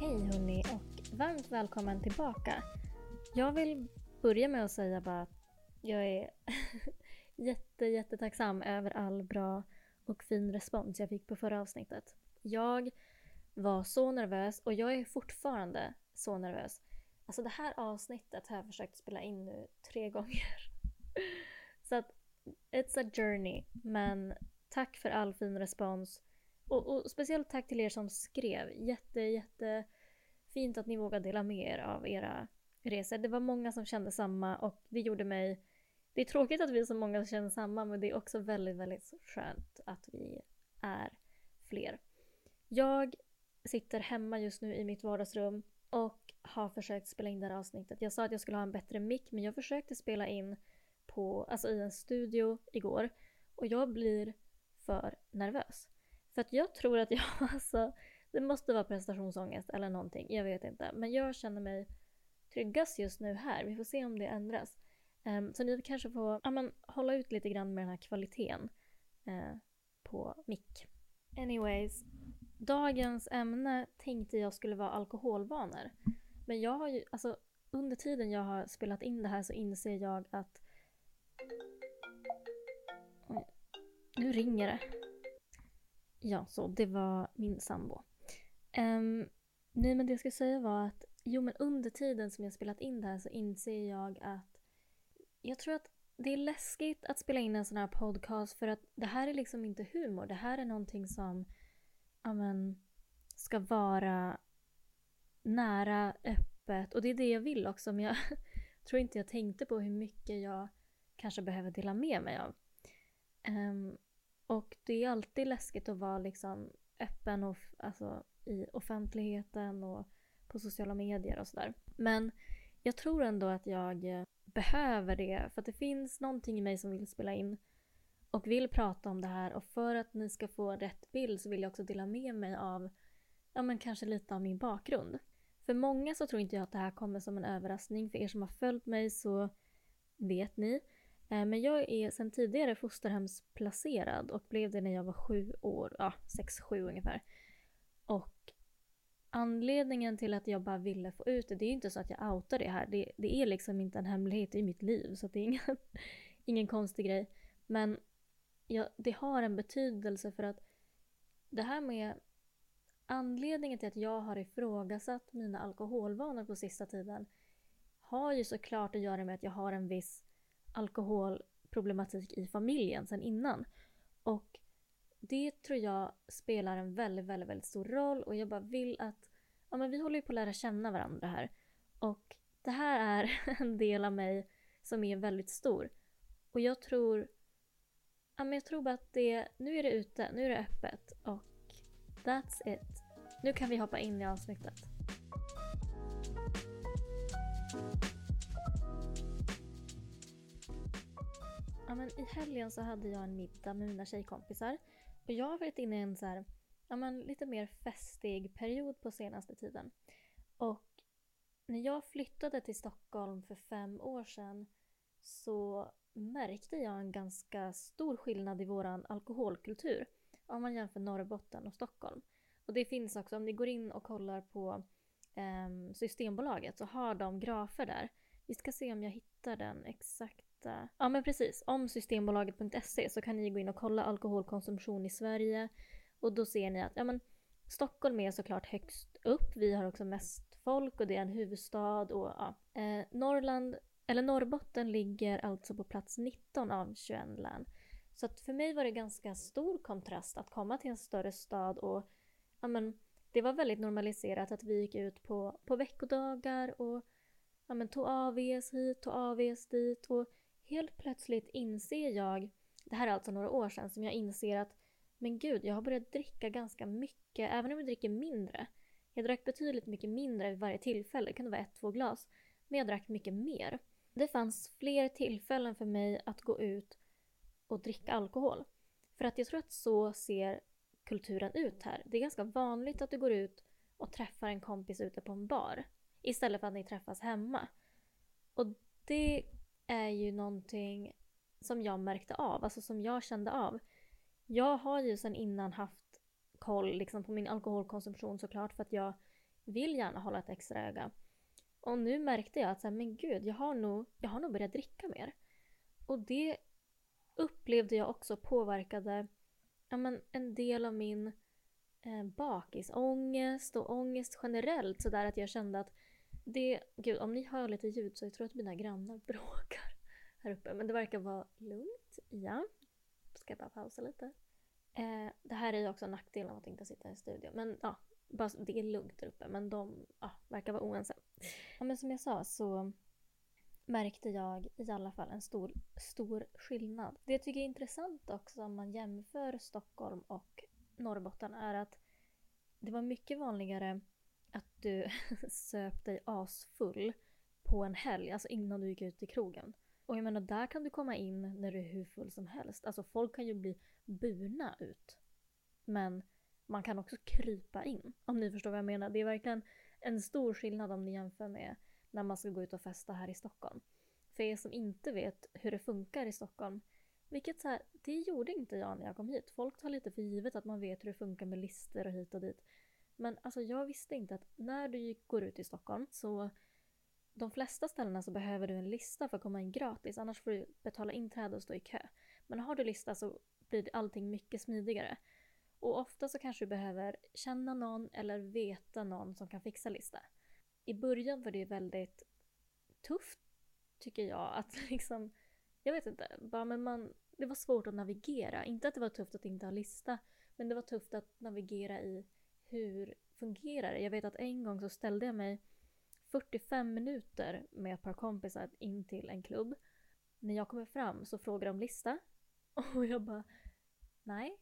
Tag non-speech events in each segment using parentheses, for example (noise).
Hej hörni och varmt välkommen tillbaka. Jag vill börja med att säga bara att jag är (laughs) jätte, jättetacksam över all bra och fin respons jag fick på förra avsnittet. Jag var så nervös och jag är fortfarande så nervös. Alltså det här avsnittet har jag försökt spela in nu tre gånger. (laughs) Så att it's a journey. Men tack för all fin respons. Och, och speciellt tack till er som skrev. Jätte, jätte fint att ni vågade dela med er av era resor. Det var många som kände samma och det gjorde mig... Det är tråkigt att vi är så många som känner samma men det är också väldigt, väldigt skönt att vi är fler. Jag sitter hemma just nu i mitt vardagsrum och har försökt spela in det här avsnittet. Jag sa att jag skulle ha en bättre mick men jag försökte spela in på, alltså i en studio igår och jag blir för nervös. För att jag tror att jag, (laughs) alltså, det måste vara prestationsångest eller någonting, jag vet inte. Men jag känner mig tryggast just nu här, vi får se om det ändras. Um, så ni kanske får ja, men, hålla ut lite grann med den här kvaliteten uh, på mick. Anyways, dagens ämne tänkte jag skulle vara alkoholvanor. Men jag har ju, alltså under tiden jag har spelat in det här så inser jag att Oj, nu ringer det. Ja, så det var min sambo. Um, nej, men det jag skulle säga var att jo, men under tiden som jag spelat in det här så inser jag att jag tror att det är läskigt att spela in en sån här podcast för att det här är liksom inte humor. Det här är någonting som amen, ska vara nära, öppet och det är det jag vill också men jag (laughs) tror inte jag tänkte på hur mycket jag kanske behöver dela med mig av. Um, och det är alltid läskigt att vara liksom öppen och, alltså, i offentligheten och på sociala medier och sådär. Men jag tror ändå att jag eh, behöver det för att det finns någonting i mig som vill spela in och vill prata om det här och för att ni ska få rätt bild så vill jag också dela med mig av ja men kanske lite av min bakgrund. För många så tror inte jag att det här kommer som en överraskning. För er som har följt mig så vet ni. Eh, men jag är sedan tidigare fosterhemsplacerad och blev det när jag var sju år, ja sex, sju ungefär. Och anledningen till att jag bara ville få ut det, det är ju inte så att jag outar det här. Det, det är liksom inte en hemlighet i mitt liv så det är ingen, (laughs) ingen konstig grej. Men ja, det har en betydelse för att det här med anledningen till att jag har ifrågasatt mina alkoholvanor på sista tiden har ju såklart att göra med att jag har en viss alkoholproblematik i familjen sen innan. Och det tror jag spelar en väldigt, väldigt, väldigt stor roll och jag bara vill att, ja men vi håller ju på att lära känna varandra här. Och det här är (laughs) en del av mig som är väldigt stor. Och jag tror, ja men jag tror bara att det, nu är det ute, nu är det öppet och That's it. Nu kan vi hoppa in i avsnittet. Ja, men I helgen så hade jag en middag med mina tjejkompisar. Och jag har varit inne i en så här, ja, men lite mer festig period på senaste tiden. Och när jag flyttade till Stockholm för fem år sedan så märkte jag en ganska stor skillnad i vår alkoholkultur om man jämför Norrbotten och Stockholm. Och det finns också, om ni går in och kollar på eh, Systembolaget så har de grafer där. Vi ska se om jag hittar den exakta. Ja men precis, om systembolaget.se så kan ni gå in och kolla alkoholkonsumtion i Sverige. Och då ser ni att ja, men, Stockholm är såklart högst upp. Vi har också mest folk och det är en huvudstad. Och, ja. eh, Norrland, eller Norrbotten ligger alltså på plats 19 av 21 län. Så att för mig var det ganska stor kontrast att komma till en större stad och ja, men, det var väldigt normaliserat att vi gick ut på, på veckodagar och ja, men, tog AVs hit, tog AVs dit och helt plötsligt inser jag, det här är alltså några år sedan, som jag inser att men gud, jag har börjat dricka ganska mycket, även om jag dricker mindre. Jag drack betydligt mycket mindre vid varje tillfälle, det kunde vara ett, två glas. Men jag drack mycket mer. Det fanns fler tillfällen för mig att gå ut och dricka alkohol. För att jag tror att så ser kulturen ut här. Det är ganska vanligt att du går ut och träffar en kompis ute på en bar istället för att ni träffas hemma. Och det är ju någonting som jag märkte av, alltså som jag kände av. Jag har ju sedan innan haft koll liksom, på min alkoholkonsumtion såklart för att jag vill gärna hålla ett extra öga. Och nu märkte jag att så här, men gud, jag har, nog, jag har nog börjat dricka mer. Och det upplevde jag också påverkade ja, men en del av min eh, bakisångest och ångest generellt sådär att jag kände att det, gud om ni hör lite ljud så jag tror att mina grannar (laughs) bråkar här uppe men det verkar vara lugnt, ja. Ska jag bara pausa lite. Eh, det här är ju också en nackdel av att inte sitta i en studio men ja, bara, det är lugnt där uppe men de ja, verkar vara oense. Ja, men som jag sa så märkte jag i alla fall en stor, stor skillnad. Det jag tycker är intressant också om man jämför Stockholm och Norrbotten är att det var mycket vanligare att du (laughs) söp dig asfull på en helg, alltså innan du gick ut i krogen. Och jag menar, där kan du komma in när du är hur full som helst. Alltså folk kan ju bli burna ut. Men man kan också krypa in, om ni förstår vad jag menar. Det är verkligen en stor skillnad om ni jämför med när man ska gå ut och festa här i Stockholm. För er som inte vet hur det funkar i Stockholm, vilket så här, det gjorde inte jag när jag kom hit. Folk tar lite för givet att man vet hur det funkar med listor och hit och dit. Men alltså jag visste inte att när du går ut i Stockholm så de flesta ställena så behöver du en lista för att komma in gratis, annars får du betala inträde och stå i kö. Men har du lista så blir allting mycket smidigare. Och ofta så kanske du behöver känna någon eller veta någon som kan fixa lista i början var det väldigt tufft tycker jag att (laughs) liksom, jag vet inte, bara men man, det var svårt att navigera. Inte att det var tufft att inte ha lista, men det var tufft att navigera i hur fungerar det? Jag vet att en gång så ställde jag mig 45 minuter med ett par kompisar in till en klubb. När jag kommer fram så frågar de lista (laughs) och jag bara nej.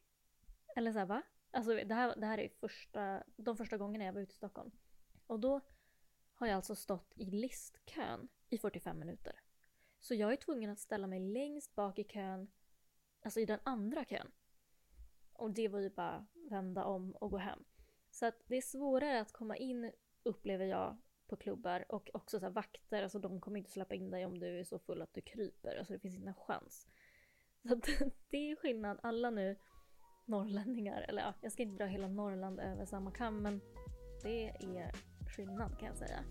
Eller såhär va? Alltså det här, det här är första, de första gångerna jag var ute i Stockholm. Och då har jag alltså stått i listkön i 45 minuter. Så jag är tvungen att ställa mig längst bak i kön, alltså i den andra kön. Och det var ju bara vända om och gå hem. Så att det är svårare att komma in, upplever jag, på klubbar och också så här vakter, alltså de kommer inte släppa in dig om du är så full att du kryper, alltså det finns inte en chans. Så att (laughs) det är skillnad, alla nu norrlänningar, eller ja, jag ska inte dra hela Norrland över samma kam men det är skillnad kan jag säga.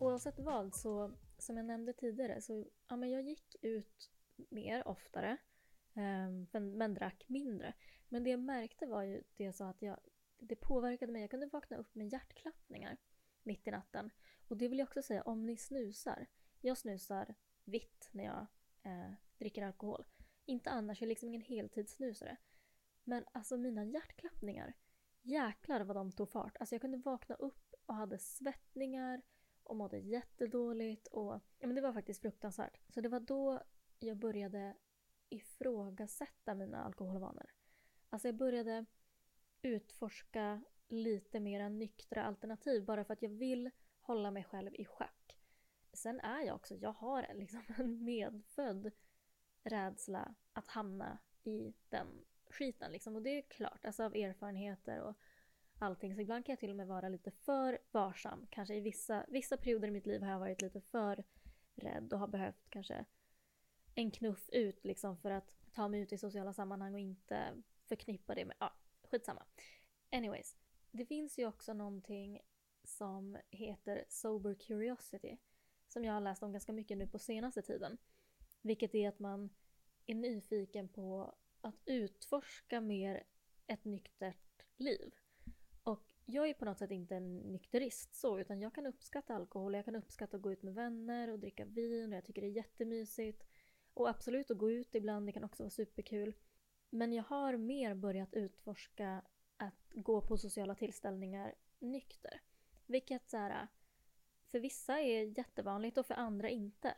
Oavsett vad så, som jag nämnde tidigare, så ja, men jag gick ut mer oftare. Ehm, men, men drack mindre. Men det jag märkte var ju det jag sa att jag, det påverkade mig. Jag kunde vakna upp med hjärtklappningar mitt i natten. Och det vill jag också säga om ni snusar. Jag snusar vitt när jag eh, dricker alkohol. Inte annars, jag är liksom ingen heltidssnusare. Men alltså mina hjärtklappningar, jäklar vad de tog fart. Alltså jag kunde vakna upp och hade svettningar och mådde jättedåligt och ja, men det var faktiskt fruktansvärt. Så det var då jag började ifrågasätta mina alkoholvanor. Alltså jag började utforska lite mer nyktra alternativ bara för att jag vill hålla mig själv i schack. Sen är jag också, jag har liksom (laughs) en medfödd rädsla att hamna i den skiten liksom. Och det är klart, alltså av erfarenheter och allting. Så ibland kan jag till och med vara lite för varsam. Kanske i vissa, vissa perioder i mitt liv har jag varit lite för rädd och har behövt kanske en knuff ut liksom för att ta mig ut i sociala sammanhang och inte förknippa det med, ja, skitsamma. Anyways, det finns ju också någonting som heter Sober Curiosity som jag har läst om ganska mycket nu på senaste tiden. Vilket är att man är nyfiken på att utforska mer ett nyktert liv. Och jag är på något sätt inte en nykterist så, utan jag kan uppskatta alkohol, jag kan uppskatta att gå ut med vänner och dricka vin och jag tycker det är jättemysigt. Och absolut att gå ut ibland, det kan också vara superkul. Men jag har mer börjat utforska att gå på sociala tillställningar nykter. Vilket så här, för vissa är jättevanligt och för andra inte.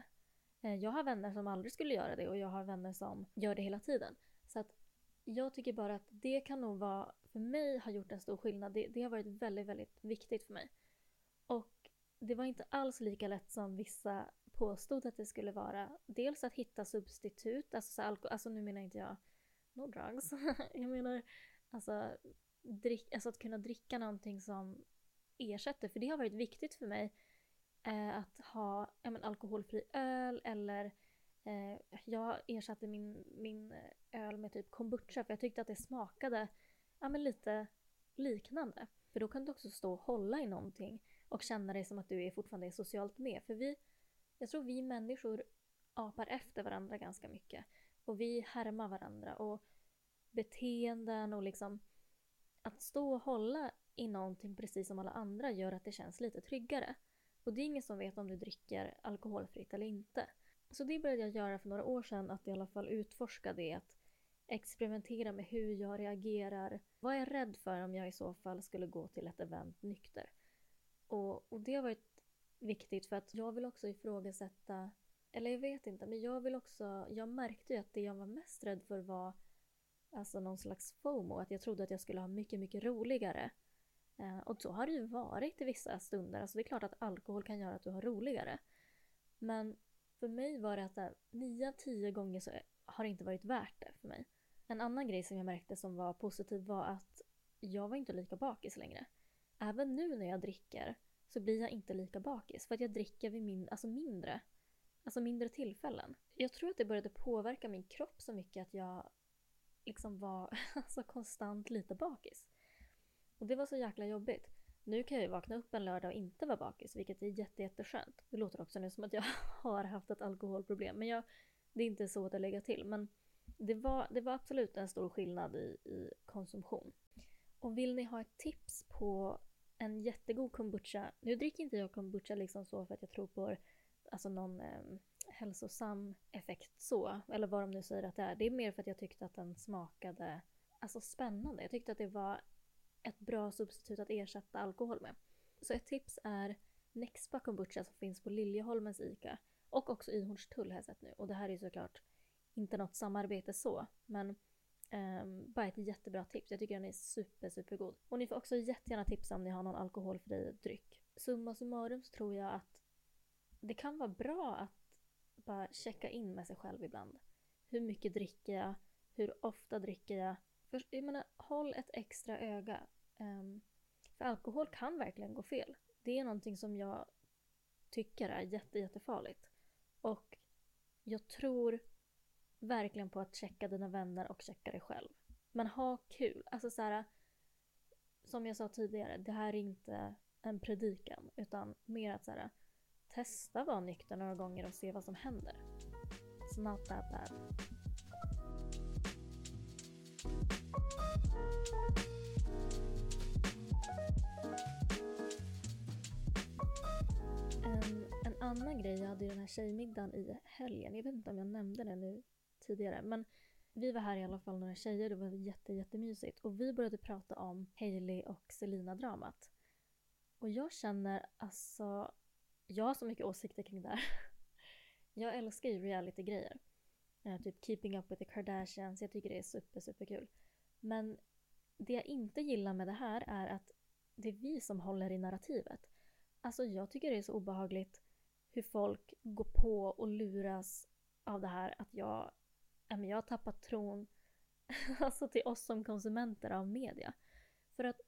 Eh, jag har vänner som aldrig skulle göra det och jag har vänner som gör det hela tiden. Så att jag tycker bara att det kan nog vara, för mig har gjort en stor skillnad. Det, det har varit väldigt, väldigt viktigt för mig. Och det var inte alls lika lätt som vissa påstod att det skulle vara. Dels att hitta substitut, alltså, så alko- alltså nu menar inte jag no drugs. (laughs) jag menar alltså, drick, alltså att kunna dricka någonting som ersätter. För det har varit viktigt för mig eh, att ha ja, men, alkoholfri öl eller eh, jag ersatte min, min eh, öl med typ kombucha för jag tyckte att det smakade ja, men, lite liknande. För då kan du också stå och hålla i någonting och känna dig som att du är fortfarande är socialt med. För vi, jag tror vi människor apar efter varandra ganska mycket. Och vi härmar varandra och beteenden och liksom att stå och hålla i någonting precis som alla andra gör att det känns lite tryggare. Och det är ingen som vet om du dricker alkoholfritt eller inte. Så det började jag göra för några år sedan, att i alla fall utforska det. Att experimentera med hur jag reagerar. Vad är jag rädd för om jag i så fall skulle gå till ett event nykter? Och, och det har varit viktigt för att jag vill också ifrågasätta, eller jag vet inte, men jag vill också, jag märkte ju att det jag var mest rädd för var alltså någon slags FOMO, att jag trodde att jag skulle ha mycket, mycket roligare. Eh, och så har det ju varit i vissa stunder, alltså det är klart att alkohol kan göra att du har roligare. Men för mig var det att nio av tio gånger så har det inte varit värt det för mig. En annan grej som jag märkte som var positiv var att jag var inte lika bakis längre. Även nu när jag dricker så blir jag inte lika bakis för att jag dricker vid min, alltså mindre. Alltså mindre tillfällen. Jag tror att det började påverka min kropp så mycket att jag liksom var (laughs) alltså konstant lite bakis. Och det var så jäkla jobbigt. Nu kan jag ju vakna upp en lördag och inte vara bakis, vilket är jätte, jätteskönt. Det låter också nu som att jag (laughs) har haft ett alkoholproblem, men jag, det är inte så att det lägger till. Men det var, det var absolut en stor skillnad i, i konsumtion. Och vill ni ha ett tips på en jättegod kombucha. Nu dricker inte jag kombucha liksom så för att jag tror på alltså någon eh, hälsosam effekt så. Eller vad de nu säger att det är. Det är mer för att jag tyckte att den smakade alltså spännande. Jag tyckte att det var ett bra substitut att ersätta alkohol med. Så ett tips är Nexpa kombucha som finns på Liljeholmens ICA. Och också i Hornstull har jag sett nu. Och det här är ju såklart inte något samarbete så. Men Um, bara ett jättebra tips. Jag tycker den är super, supergod. Och ni får också jättegärna tipsa om ni har någon alkoholfri dryck. Summa summarum så tror jag att det kan vara bra att bara checka in med sig själv ibland. Hur mycket dricker jag? Hur ofta dricker jag? För, jag menar, håll ett extra öga. Um, för alkohol kan verkligen gå fel. Det är någonting som jag tycker är jätte, jättefarligt. Och jag tror verkligen på att checka dina vänner och checka dig själv. Men ha kul. Alltså så här, som jag sa tidigare, det här är inte en predikan utan mer att så här, testa vara nykter några gånger och se vad som händer. It's not that bad. Annan grej, jag hade ju den här tjejmiddagen i helgen. Jag vet inte om jag nämnde det nu tidigare. Men vi var här i alla fall några tjejer, det var jätte, jättemysigt. Och vi började prata om Hailey och Selina-dramat. Och jag känner alltså, jag har så mycket åsikter kring det här. (laughs) Jag älskar ju reality-grejer. Eh, typ Keeping Up With The Kardashians. Jag tycker det är super, super kul. Men det jag inte gillar med det här är att det är vi som håller i narrativet. Alltså jag tycker det är så obehagligt hur folk går på och luras av det här att jag, jag har tappat tron (laughs) alltså till oss som konsumenter av media. För att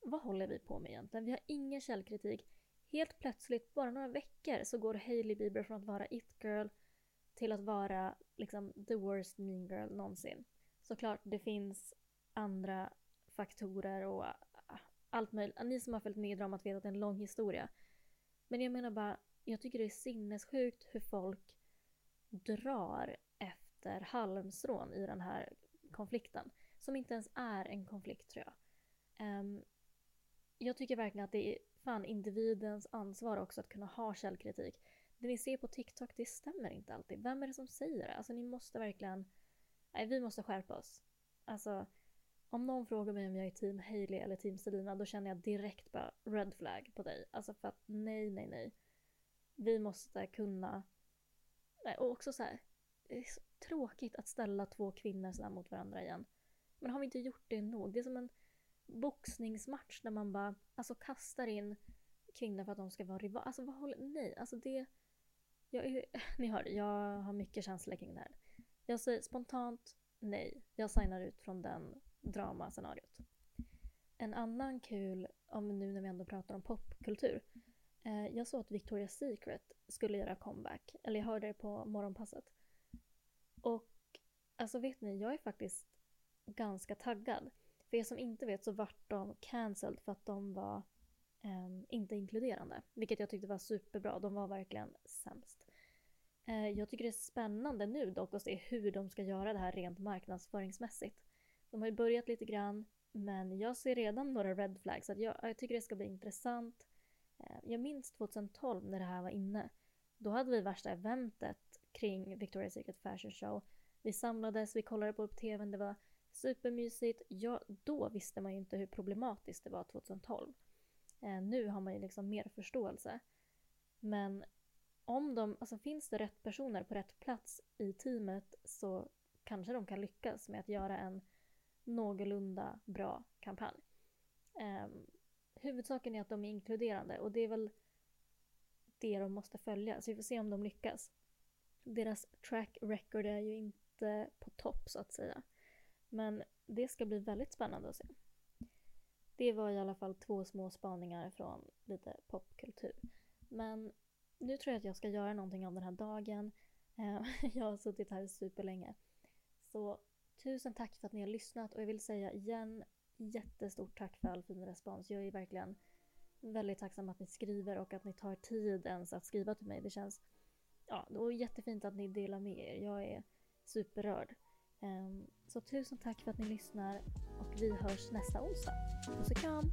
vad håller vi på med egentligen? Vi har ingen källkritik. Helt plötsligt, bara några veckor, så går Hailey Bieber från att vara it-girl till att vara liksom the worst mean girl någonsin. Såklart, det finns andra faktorer och ah, allt möjligt. Ni som har följt med i dramat vet att det är en lång historia. Men jag menar bara, jag tycker det är sinnessjukt hur folk drar efter halmstrån i den här konflikten. Som inte ens är en konflikt tror jag. Um, jag tycker verkligen att det är fan individens ansvar också att kunna ha källkritik. Det ni ser på TikTok, det stämmer inte alltid. Vem är det som säger det? Alltså ni måste verkligen... Nej, vi måste skärpa oss. Alltså, om någon frågar mig om jag är team Hailey eller team Selina, då känner jag direkt bara red flag på dig. Alltså för att nej, nej, nej. Vi måste kunna... Nej, och också så här, det är så tråkigt att ställa två kvinnor sådär mot varandra igen. Men har vi inte gjort det nog? Det är som en boxningsmatch där man bara alltså kastar in kvinnor för att de ska vara rivaler. Alltså vad håller... Nej, alltså det... Jag är, (laughs) ni hör, jag har mycket känslor kring det här. Jag säger spontant nej. Jag signar ut från den dramascenariot. En annan kul, om nu när vi ändå pratar om popkultur. Eh, jag såg att Victoria's Secret skulle göra comeback. Eller jag hörde det på morgonpasset. Och alltså vet ni, jag är faktiskt ganska taggad. För er som inte vet så vart de cancelled för att de var eh, inte inkluderande. Vilket jag tyckte var superbra. De var verkligen sämst. Eh, jag tycker det är spännande nu dock att se hur de ska göra det här rent marknadsföringsmässigt. De har ju börjat lite grann men jag ser redan några red flags. Att jag, jag tycker det ska bli intressant. Eh, jag minns 2012 när det här var inne. Då hade vi värsta eventet kring Victoria's Secret Fashion Show. Vi samlades, vi kollade på tvn, det var supermysigt. Ja, då visste man ju inte hur problematiskt det var 2012. Eh, nu har man ju liksom mer förståelse. Men om de, alltså finns det rätt personer på rätt plats i teamet så kanske de kan lyckas med att göra en någorlunda bra kampanj. Ehm, huvudsaken är att de är inkluderande och det är väl det de måste följa. Så vi får se om de lyckas. Deras track record är ju inte på topp så att säga. Men det ska bli väldigt spännande att se. Det var i alla fall två små spaningar från lite popkultur. Men nu tror jag att jag ska göra någonting av den här dagen. Eh, (laughs) jag har suttit här superlänge. Så tusen tack för att ni har lyssnat och jag vill säga igen jättestort tack för all fin respons. Jag är verkligen väldigt tacksam att ni skriver och att ni tar tid ens att skriva till mig. Det känns ja, det var jättefint att ni delar med er. Jag är superrörd. Ehm, så tusen tack för att ni lyssnar och vi hörs nästa onsdag. Puss och kram!